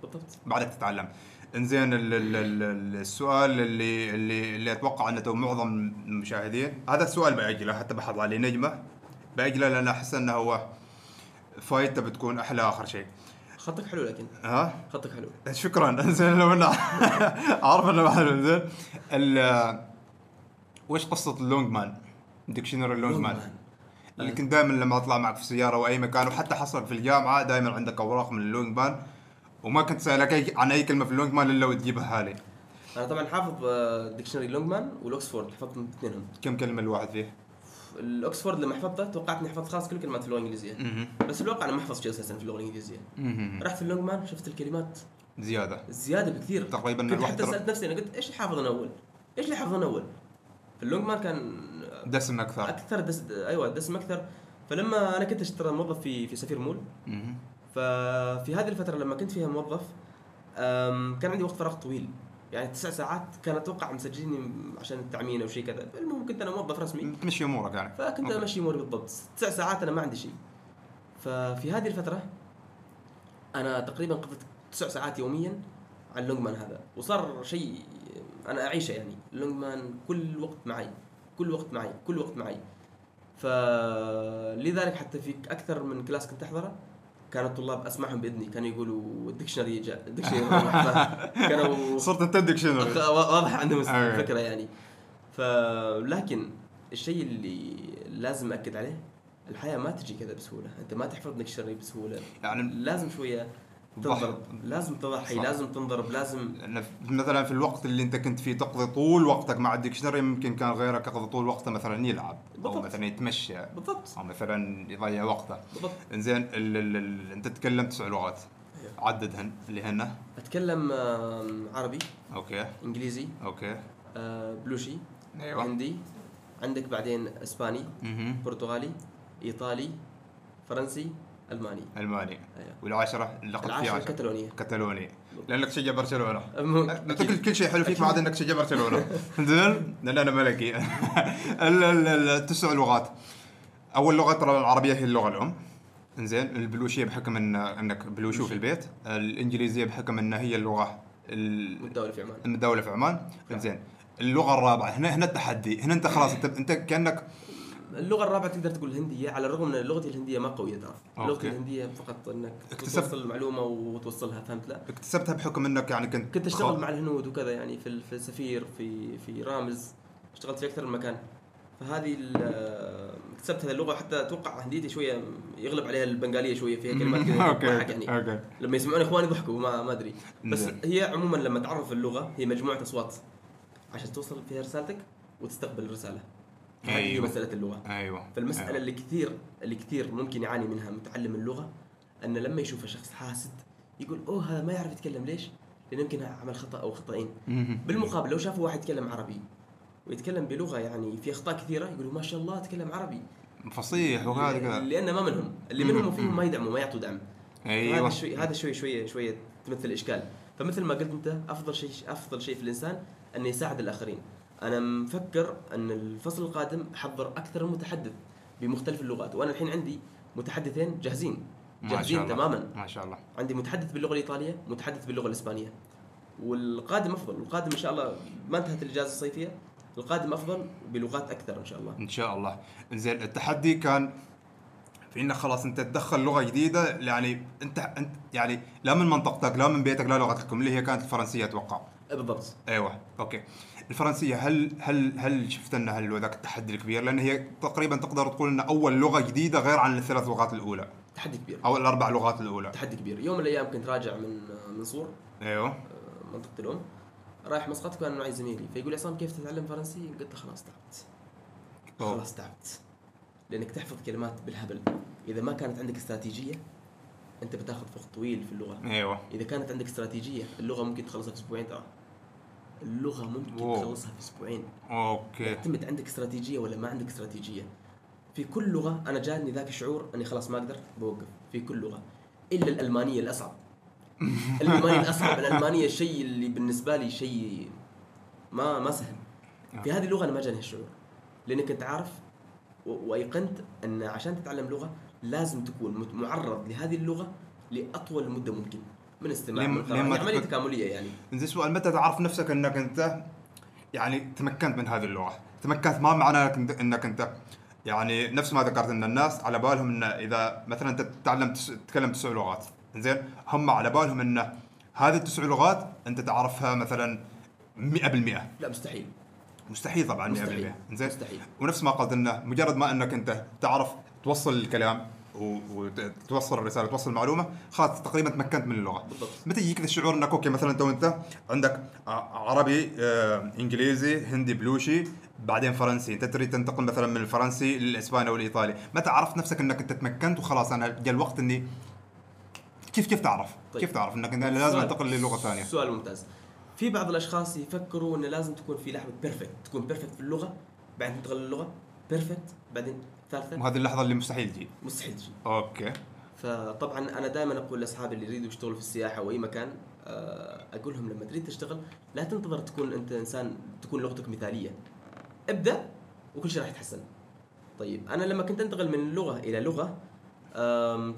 بالضبط. بعدك تتعلم. إنزين ال- ال- ال- السؤال اللي اللي اللي أتوقع أنه معظم المشاهدين هذا السؤال باجله حتى بحط عليه نجمة. باجله لأن أحس أنه هو فايتة بتكون أحلى آخر شيء. خطك حلو لكن ها؟ خطك حلو. شكرا. انزين لو إنه عارف إنه حلو. ال- وش قصة ال Longman؟ dictionary ال Longman. اللي كنت دائما لما أطلع معك في السيارة أو اي مكان وحتى حصل في الجامعة دائما عندك أوراق من ال Longman. وما كنت سالك أي عن أي كلمة في ال Longman إلا وتجيبها لي. أنا طبعا حافظ آه، dictionary Longman وال Oxford حفظت اثنينهم. كم كلمة الواحد فيه؟ الأكسفورد لما حفظته توقعت اني حفظت خلاص كل كلمات اللغة الإنجليزية. بس في الواقع أنا ما حفظت شيء أساسا في اللغة الإنجليزية. رحت في ال Longman شفت الكلمات زيادة زيادة بكثير تقريبا كنت حتى سألت نفسي أنا قلت إيش اللي حافظ أنا أول؟ إيش اللي حافظ أنا أول؟ في اللونجمان كان دسم أكثر أكثر دس أيوه دسم أكثر فلما أنا كنت اشتغل موظف في في سفير مول. ففي هذه الفترة لما كنت فيها موظف كان عندي وقت فراغ طويل يعني تسع ساعات كان أتوقع مسجليني عشان التعمين أو شيء كذا. المهم كنت أنا موظف رسمي. تمشي أمورك يعني. فكنت. أمشي أموري بالضبط. تسع ساعات أنا ما عندي شيء. ففي هذه الفترة أنا تقريبا قضيت تسع ساعات يوميا على ال Longman هذا. وصار شيء أنا أعيشه يعني. ال Longman كل وقت معي. كل وقت معي. كل وقت معي. فلذلك حتى في أكثر من class كنت أحضره. كانوا الطلاب أسمعهم بإذني كانوا يقولوا ال dictionary جاء ال dictionary كانوا صرت أنت أخ- واضح عندهم. الفكرة يعني ف لكن الشيء اللي لازم أكد عليه الحياة ما تجي كذا بسهولة أنت ما تحفظ دكشنري بسهولة يعني لازم شوية. تنضرب. لازم تضحي صح. لازم تنضرب لازم. مثلا في الوقت اللي أنت كنت فيه تقضي طول وقتك مع ال dictionary يمكن كان غيرك يقضي طول وقته مثلا يلعب أو بالضبط. مثلا يتمشى بالضبط. أو مثلا يضيع وقته. بالضبط. إنزين أنت تتكلم تسع لغات. عددهن اللي هن؟ أتكلم عربي. أوكي. إنجليزي. أوكي. آه، بلوشي. أيوه. هندي. عندك بعدين إسباني. برتغالي. إيطالي. فرنسي. ألماني. ألماني. أيوه. اللغة اللقب العاشرة فيها الكتالونيه كتالوني لانك تشجع برشلونة. كل كل شيء حلو فيك ما عدا انك تشجع برشلونة. زين؟ لأن أنا ملكي. ال- ال- ال- التسع لغات. أول لغة ترى العربية هي اللغة الأم. إنزين البلوشية بحكم ان إنك بلوشي في البيت. الإنجليزية بحكم ان هي اللغة ال- والدولة في عمان. الدولة في عمان. إنزين اللغة الرابعة هنا هنا التحدي. هنا أنت خلاص أنت أنت كأنك اللغة الرابعة تقدر تقول الهندية على الرغم من لغتي الهندية ما قوية ترى. أوكي. لغتي الهندية فقط إنك اكتسبت- توصل المعلومة وتوصلها فهمت؟ لا. اكتسبتها بحكم إنك يعني كنت كنت أشتغل خ- مع الهنود وكذا يعني في في سفير في في رامز. اشتغلت في أكثر من مكان. فهذه اكتسبت هذه اللغة حتى أتوقع هنديتي شوية يغلب عليها البنغالية شوية فيها كلمات كذا أوكي يعني. أوكي. لما يسمعون إخواني يضحكوا ما ما أدري. بس زين. هي عموما لما تعرف اللغة هي مجموعة أصوات. عشان توصل فيها رسالتك وتستقبل الرساله أيوة. مسألة اللغة. أيوه. فالمسألة أيوة. اللي كثير اللي كثير ممكن يعاني منها متعلم اللغة ان لما يشوف شخص حاسد يقول أوه هذا ما يعرف يتكلم ليش؟ لأن يمكن عمل خطأ أو خطأين. بالمقابل لو شافوا واحد يتكلم عربي ويتكلم بلغة يعني في أخطاء كثيرة يقولوا ما شاء الله تكلم عربي. فصيح وهذا كذا. لأن ما منهم. اللي منهم وفيهم ما يدعموا ما يعطوا دعم. أيوه. هذا شوي هذا شوي شوي شوية تمثل إشكال. فمثل ما قلت أنت أفضل شيء أفضل شيء في الإنسان انه يساعد الآخرين. أنا مفكر أن الفصل القادم احضر أكثر من متحدث بمختلف اللغات وأنا الحين عندي متحدثين جاهزين ما شاء جاهزين الله. تماما. ما شاء الله. عندي متحدث باللغة الإيطالية متحدث باللغة الإسبانية. والقادم أفضل القادم إن شاء الله ما انتهت الإجازة الصيفية القادم أفضل بلغات أكثر إن شاء الله. إن شاء الله. زين التحدي كان في إنك خلاص أنت تدخل لغة جديدة يعني أنت أنت يعني لا من منطقتك لا من بيتك لا لغتكم اللي هي كانت الفرنسية أتوقع. بالضبط. أيوه أوكي. الفرنسية هل هل هل شفت أنها هل ذاك التحدي الكبير؟ لأن هي تقريبا تقدر تقول إن أول لغة جديدة غير عن الثلاث لغات الأولى. تحدي كبير. أو الأربع لغات الأولى. تحدي كبير. يوم من الأيام كنت راجع من من صور أيوه منطقة الام رايح مسقط كان معي زميلي. فيقول لي عصام كيف تتعلم فرنسي؟ قلت له خلاص تعبت. خلاص تعبت. لأنك تحفظ كلمات بالهبل. إذا ما كانت عندك استراتيجية أنت بتاخذ وقت طويل في اللغة. أيوه. إذا كانت عندك استراتيجية اللغة ممكن تخلصها في أسبوعين ترى. اللغة ممكن wow. تخلصها في أسبوعين. أوكي. يعتمد عندك استراتيجية ولا ما عندك استراتيجية. في كل لغة أنا جاني ذاك الشعور إني خلاص ما أقدر بوقف. في كل لغة. إلا الألمانية الأصعب. الألمانية الأصعب. الألمانية الشيء اللي بالنسبة لي شيء ما ما سهل. في هذه اللغة أنا ما جاني هالشعور. لأنك أنت عارف وأيقنت أن عشان تتعلم لغة لازم تكون معرض لهذه اللغة لأطول مدة ممكن. من استماع لين- من قراءة. لين ما هي عمليه تكاملية يعني زين سؤال متى تعرف نفسك أنك أنت يعني تمكنت من هذه اللغة تمكنت ما معناه أنك انت, إنك أنت يعني نفس ما ذكرت أن الناس على بالهم أن إذا مثلا أنت تتعلم تتكلم تسع لغات زين هم على بالهم أن هذه التسع لغات أنت تعرفها مثلا 100% لا مستحيل مستحيل طبعا 100% مستحيل. زين مستحيل. ونفس ما قلت انه مجرد ما أنك أنت تعرف توصل الكلام وتوصل الرسالة توصل المعلومة. خلاص تقريبا تمكنت من اللغة. بالضبط. متى يجيك الشعور إنك أوكي مثلا أنت وانت عندك عربي آه، إنجليزي هندي بلوشي بعدين فرنسي. أنت تريد تنتقل مثلا من الفرنسي للإسباني أو الإيطالي. متى عرفت نفسك إنك أنت تمكنت؟ وخلاص أنا جاء الوقت إني كيف كيف تعرف؟ طيب. كيف تعرف إنك أنا لازم أنتقل للغة ثانية؟ سؤال ممتاز. في بعض الأشخاص يفكروا انه لازم تكون في لحظة perfect تكون perfect في اللغة بعدين تنتقل للغة perfect بعدين ثالثا وهذه اللحظة اللي مستحيل تجي. مستحيل تجي. أوكي. فطبعا أنا دائما أقول لأصحابي اللي يريدوا يشتغلوا في السياحة أو اي مكان آه، أقول لهم لما تريد تشتغل لا تنتظر تكون أنت إنسان تكون لغتك مثالية. ابدأ وكل شيء راح يتحسن. طيب أنا لما كنت أنتقل من لغة إلى لغة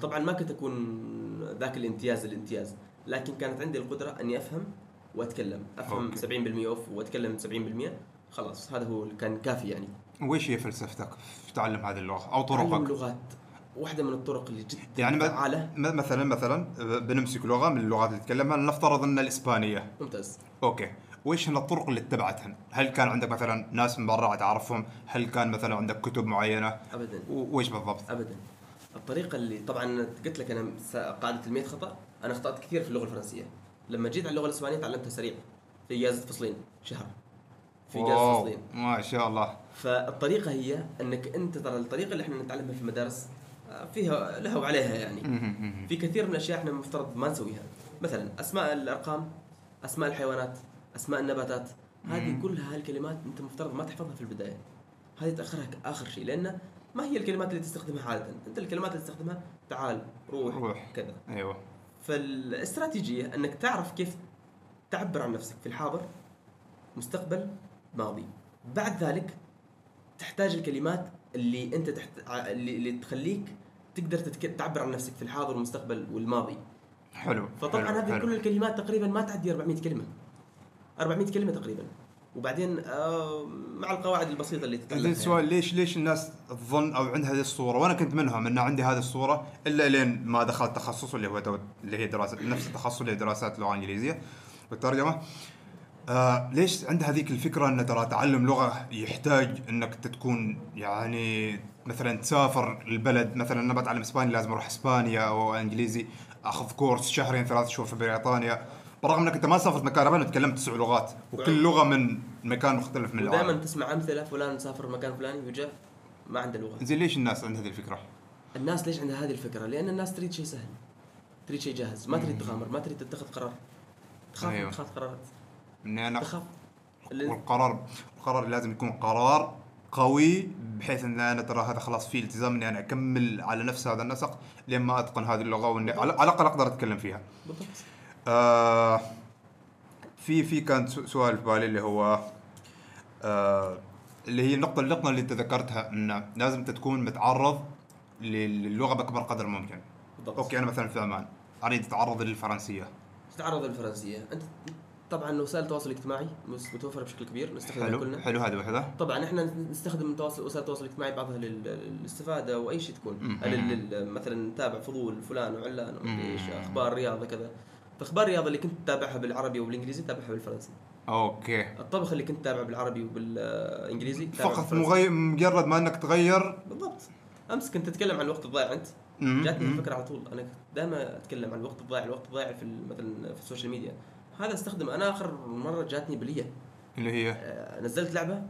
طبعا ما كنت أكون ذاك الامتياز الامتياز لكن كانت عندي القدرة إني أفهم وأتكلم. أفهم okay. 70% أفهم وأتكلم 70% خلاص هذا هو كان كافي يعني. وإيش هي فلسفتك في تعلم هذه اللغة أو تعلم طرقك؟ لغات واحدة من الطرق اللي جدا يعني فعالة. مثلا مثلا بنمسك لغة من اللغات اللي تتكلمها نفترض ان الإسبانية. ممتاز. okay. وإيش هن الطرق اللي اتبعتهن؟ هل كان عندك مثلا ناس من برا تعرفهم؟ هل كان مثلا عندك كتب معينة؟ ابدا. وإيش بالضبط؟ ابدا. الطريقة اللي طبعا قلت لك أنا قاعدة ال 100 خطأ. أنا اخطات كثير في اللغة الفرنسية. لما جيت على اللغة الإسبانية تعلمتها سريع في اجازه فصلين. شهر. في اجازه فصلين. ما شاء الله. فالطريقة هي أنك أنت ترى الطريقة اللي إحنا نتعلمها في المدارس آه، فيها لها وعليها يعني. في كثير من الأشياء إحنا مفترض ما نسويها. مثلا أسماء الأرقام أسماء الحيوانات أسماء النباتات هذه. كلها هالكلمات أنت مفترض ما تحفظها في البداية. هذه تأخرها آخر شيء لأن ما هي الكلمات اللي تستخدمها عادة. أنت الكلمات اللي تستخدمها تعال روح, روح. كذا. أيوه. فالاستراتيجية أنك تعرف كيف تعبر عن نفسك في الحاضر مستقبل ماضي. بعد ذلك تحتاج الكلمات اللي انت تحت... اللي, اللي تخليك تقدر تتك... تعبر عن نفسك في الحاضر والمستقبل والماضي. حلو فطبعا حلو، هذه حلو. كل الكلمات تقريبا ما تعدي 400 كلمة. 400 كلمة تقريبا. وبعدين آه مع القواعد البسيطة اللي تتعلمها زين يعني. ليش ليش الناس تظن أو عندها هذه الصورة؟ وأنا كنت منهم إن عندي هذه الصورة إلا لين ما دخلت تخصص اللي هو اللي هي دراسة نفس التخصص اللي هي دراسات اللغة الانجليزيه والترجمه آه ليش عنده هذيك الفكرة أن ترى تعلم لغة يحتاج أنك تكون يعني مثلا تسافر البلد مثلا أنا بتعلم إسباني لازم أروح إسبانيا أو إنجليزي أخذ كورس شهرين ثلاث شهور في بريطانيا بالرغم أنك أنت ما سافرت مكان ابدا وتكلمت تسع لغات وكل لغة من مكان مختلف من العالم ودائما تسمع أمثلة فلان سافر مكان فلاني وجاء ما عنده لغة زين ليش الناس عندها هذه الفكرة؟ الناس ليش عندها هذه الفكرة؟ لأن الناس تريد شيء سهل تريد شيء جاهز ما تريد تغامر ما تريد تتخذ قرار تخاف. أيوه. تتخذ قرارات اني أنا والقرار القرار لازم يكون قرار قوي بحيث إن أنا ترى هذا خلاص في التزام إني أنا أكمل على نفس هذا النسق لين ما أتقن هذه اللغة وإني على الأقل أقدر أتكلم فيها. بالضبط. آه في في كان سؤال في بالي اللي هو آه اللي هي النقطة النقطة اللي أنت ذكرتها انه لازم أنت تكون متعرض للغة بأكبر قدر ممكن. بالضبط. أوكي أنا مثلا في عمان أريد أتعرض للفرنسية. تتعرض للفرنسية. أنت طبعا وسائل التواصل الاجتماعي متوفرة بشكل كبير نستخدمها حلو كلنا. حلو هذه واحدة. طبعا إحنا نستخدم تواصل وسائل التواصل الاجتماعي بعضها لل- للاستفادة وأي شيء تكون. مثلا نتابع فضول فلان وعلان إيش أخبار رياضة كذا. فأخبار الرياضه اللي كنت تتابعها بالعربي وبالإنجليزي تتابعها بالفرنسي. okay. الطبخ اللي كنت تتابعه بالعربي وبالإنجليزي فقط. مغير مجرد ما إنك تغير. بالضبط. أمس كنت أتكلم عن الوقت الضايع. أنت. جاتني. الفكرة على طول. أنا دائما أتكلم عن الوقت الضايع الوقت الضايع في مثلا في ال social media. هذا استخدم. أنا آخر مرة جاتني بلية. اللي هي؟ آه، نزلت لعبة أيوة.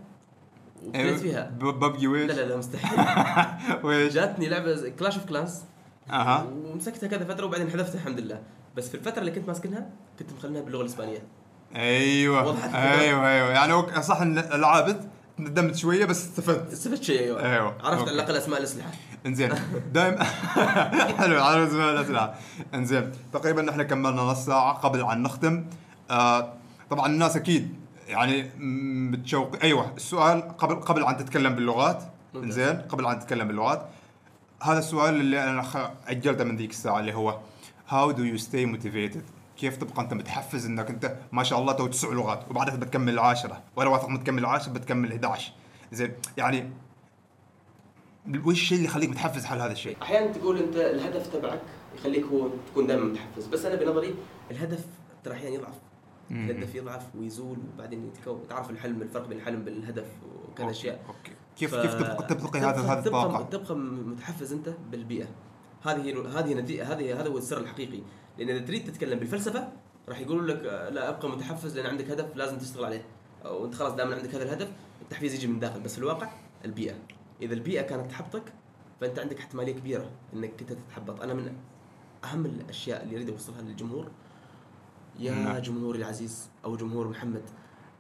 وابتديت فيها. ببجي ويش؟ لا لا لا مستحيل. ويش؟ جاتني لعبة كلاش اوف كلانس أها. ومسكتها كذا فترة وبعدين حذفتها الحمد لله. بس في الفترة اللي كنت ماسكنها كنت مخلينها باللغة الإسبانية. أيوه؟ أيوه أيوه. يعني صح إن العابد ندمت شوية بس استفدت. استفدت شيء أيوه. أيوة. عرفت. على الأقل أسماء الأسلحة. إنزين. دائما حلو على أسماء الأسلحة. إنزين. تقريبا إحنا كملنا نص ساعة قبل أن نختم. آه طبعا الناس أكيد يعني متشوق. أيوه السؤال قبل قبل أن تتكلم باللغات. إنزين قبل أن تتكلم باللغات. هذا السؤال اللي أنا أجلته من ذيك الساعة اللي هو how do you stay motivated كيف تبقى أنت متحفز إنك أنت ما شاء الله تو تسع لغات وبعدها بتكمل العاشرة ولا واثق انك تكمل العاشره بتكمل 11 زين يعني وش الشيء اللي يخليك متحفز حال هذا الشيء؟ أحيانا تقول أنت الهدف تبعك يخليك هو تكون دائما متحفز بس أنا بنظري الهدف ترى أحيانا يضعف. الهدف يضعف ويزول وبعدين يتكون. تعرف الحلم الفرق بين الحلم بالهدف وكذا أشياء. أوكي. كيف ف- كيف تبقى تبقي هذا تبقى, الطاقة؟ تبقى متحفز أنت بالبيئة. هذه هذه هذه هذا هو السر الحقيقي. لأن إذا تريد تتكلم بالفلسفة راح يقولوا لك آه، لا أبقى متحفز لأن عندك هدف لازم تشتغل عليه. أو أنت خلاص دائما عندك هذا الهدف التحفيز يجي من داخل. بس في الواقع البيئة. إذا البيئة كانت تحبطك فأنت عندك احتماليه كبيرة إنك أنت تتحبط. أنا من أهم الأشياء اللي أريد أوصلها للجمهور يا نعم. جمهوري العزيز أو جمهور محمد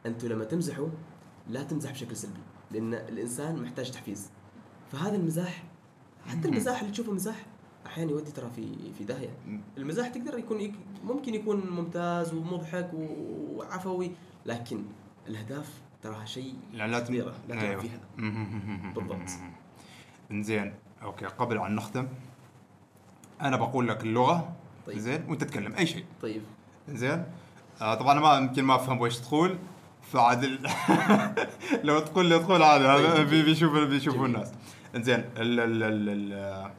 أنتم لما تمزحوا لا تمزح بشكل سلبي لأن الإنسان محتاج تحفيز. فهذا المزاح حتى المزاح اللي تشوفه مزاح أحيانا يودي ترى في في داهية المزاح تقدر يكون يك- ممكن يكون ممتاز ومضحك وعفوي لكن الأهداف تراها شيء لا لا خطيرة، لا تلعب أيوة. فيها. بالضبط. إنزين okay قبل أن نختم أنا بقول لك اللغة طيب. زين وانت تتكلم أي شيء طيب زين آه طبعا أنا ما يمكن ما أفهم وش تقول فعاد. لو تقول لي تقول عادي هذا طيب. بي- بيشوف بيشوفوا. الناس إنزين ال... ال... ال... ال...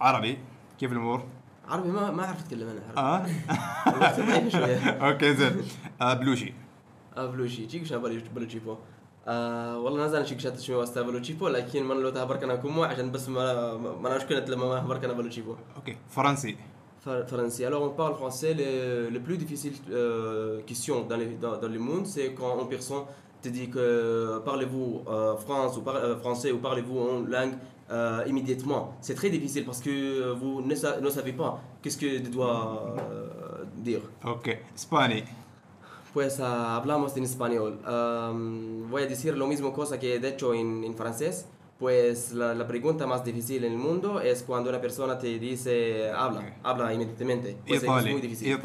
عربي. كيف الأمور؟ عربي ما ما أعرف أتكلم أنا. عربي. آه شوية. okay زين. آه بلوشي. بلوشي. تشيك شا بلوشي بو آه والله نازل شيك شات شوي واستا بلوشي بو لكن من لو تهبرك أنا كومو عشان بس ما ما أنا مشكلة لما ما هبرك أنا بلوشي بو أوكي فرنسي. Français. Alors on parle français. Le, le plus difficile euh, question dans, les, dans, dans le monde, c'est quand une personne te dit que parlez-vous euh, France ou par- euh, français ou parlez-vous en langue euh, immédiatement. C'est très difficile parce que euh, vous ne, sa ne savez pas qu'est-ce que je dois euh, dire. Ok, Spani. Pues uh, hablamos en español. Um, voy a decir lo mismo cosa que he dicho en, en francés. Pues la, la, pregunta más difícil en el mundo es cuando una persona te dice habla, okay. habla inmediatamente. Pues es muy difícil.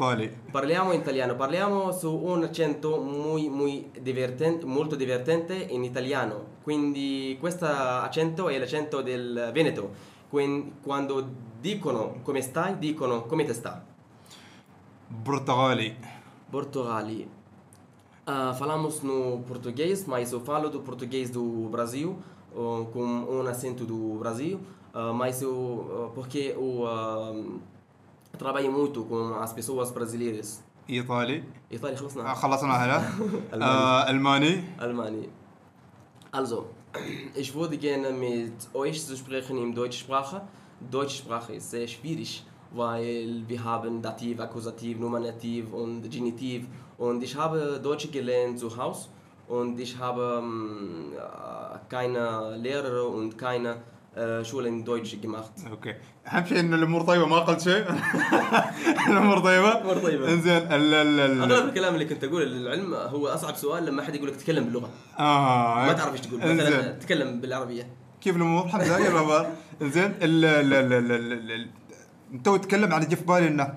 Parliamo italiano, parliamo su un accento muy, muy divertente, molto divertente en italiano. Quindi questo accento è l'accento del Veneto. Quin- Quando dicono come stai, dicono come te sta. برتغالي Portogali. Ah, falamos no português, mas eu falo do português do Brasil, ah, com um acento do Brasil, ah, mas eu, ah, porque eu ah, trabalho muito com as pessoas brasileiras. ايطالي إيطالي آه، خلصنا خلصنا هلا آه، الماني Almani. Also, ich würde gerne mit euch zu sprechen in deutscher Sprache. Deutsche Sprache ist sehr schwierig, weil wir haben Dativ, Akkusativ, Nominativ und Genitiv. Und ich habe Deutsch gelernt zu Hause und ich habe ähm, äh, keine Lehrer und keine Schule in Deutsch gemacht. أوكي. أهم شيء إن الأمور طيبة ما قلت شيء. الأمور طيبة. الأمور طيبة. إنزين اغلب الكلام اللي كنت اقوله للعلم هو أصعب سؤال لما أحد يقول لك تكلم باللغة. آه. ما تعرف إيش تقول. مثلا تكلم بالعربية. كيف الأمور؟ الحمد لله يا بابا. إنزين تو تتكلم عن جه في بالي إنه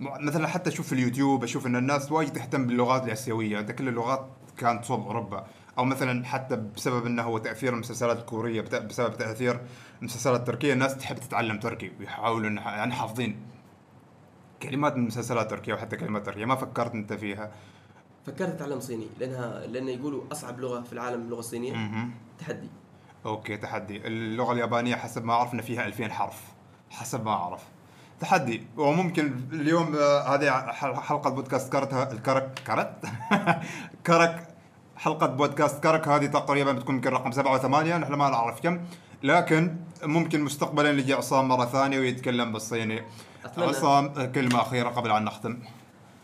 مثلا حتى أشوف في اليوتيوب أشوف إن الناس وايد تهتم باللغات الآسيوية، أنت كل اللغات كانت صوب أوروبا. أو مثلا حتى بسبب إنه هو تأثير المسلسلات الكورية بسبب تأثير المسلسلات التركية الناس تحب تتعلم تركي ويحاولوا يعني حافظين كلمات من مسلسلات تركية وحتى كلمات تركية ما فكرت أنت فيها. فكرت أتعلم صيني لأنها لأن يقولوا أصعب لغة في العالم اللغة الصينية مهم. تحدي. أوكي تحدي. اللغة اليابانية حسب ما اعرف ان فيها 2000 حرف حسب ما أعرف. تحدي. وممكن اليوم آه، هذه حلقة بودكاست كرت الكرك كرت؟ كرك حلقة بودكاست كرك هذه تقريبا بتكون يمكن رقم سبعة وثمانية نحن ما نعرف كم. لكن ممكن مستقبلا يجي عصام مرة ثانية ويتكلم بالصيني. أتمنى. عصام كلمة أخيرة قبل أن نختم.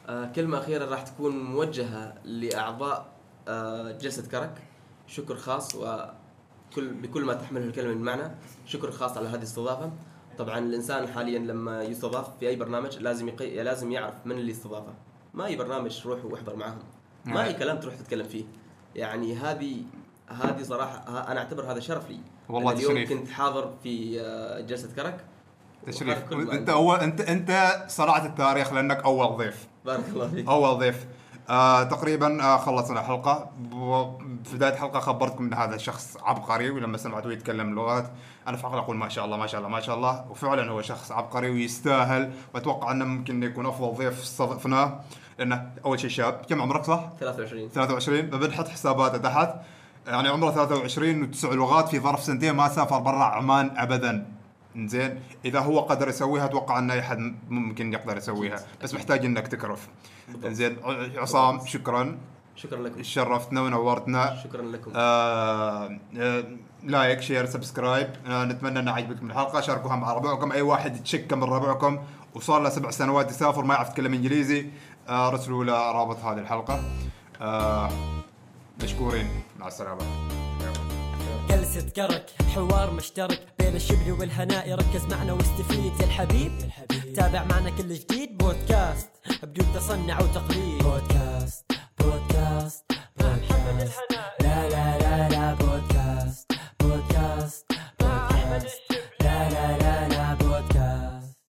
آه كلمة أخيرة راح تكون موجهة لأعضاء آه جلسة كرك. شكر خاص وكل بكل ما تحمله الكلمة من معنى. شكر خاص على هذه الاستضافة. طبعا الإنسان حاليا لما يستضاف في أي برنامج لازم يقي... لازم يعرف من اللي استضافه. ما أي برنامج روح وأحضر معاهم. ما أي كلام تروح تتكلم فيه. يعني هذه هذه صراحة أنا أعتبر هذا شرف لي. والله اليوم تشريف. كنت حاضر في آه، جلسة كرك. تشريف أنت. أول أنت أنت صنعت التاريخ لأنك أول ضيف. بارك الله فيك. أول ضيف. آه تقريبا آه خلصنا الحلقة. وفي بداية الحلقة خبرتكم إن هذا شخص عبقري ولما سمعته يتكلم لغات أنا في عقلي أقول ما شاء الله ما شاء الله ما شاء الله. وفعلا هو شخص عبقري ويستاهل. وأتوقع أنه ممكن يكون أفضل ضيف استضفناه لأنه أول شيء شاب. كم عمرك صح؟ 23 23 بنحط حساباته تحت يعني عمره 23 وتسع لغات في ظرف سنتين ما سافر برا عمان ابدا. زين إذا هو قدر يسويها أتوقع إن أي احد ممكن يقدر يسويها. بس محتاج إنك تكرف. زين عصام شكرا. شكرا لكم. شرفتنا ونورتنا. شكرا لكم. آه آه like share subscribe. آه نتمنى ان عجبتكم الحلقة. شاركوها مع ربعكم. أي واحد يتشكك من ربعكم وصار له سبع سنوات يسافر ما يعرف يتكلم إنجليزي. آه رسلوا له رابط هذه الحلقة. آه مشكورين. مع السلامة. جلسة كرك حوار مشترك بين الشبل والهناء. ركز معنا واستفيد يا الحبيب. تابع معنا كل جديد. بودكاست بدون تصنع وتقليد. بودكاست بودكاست. بودكاست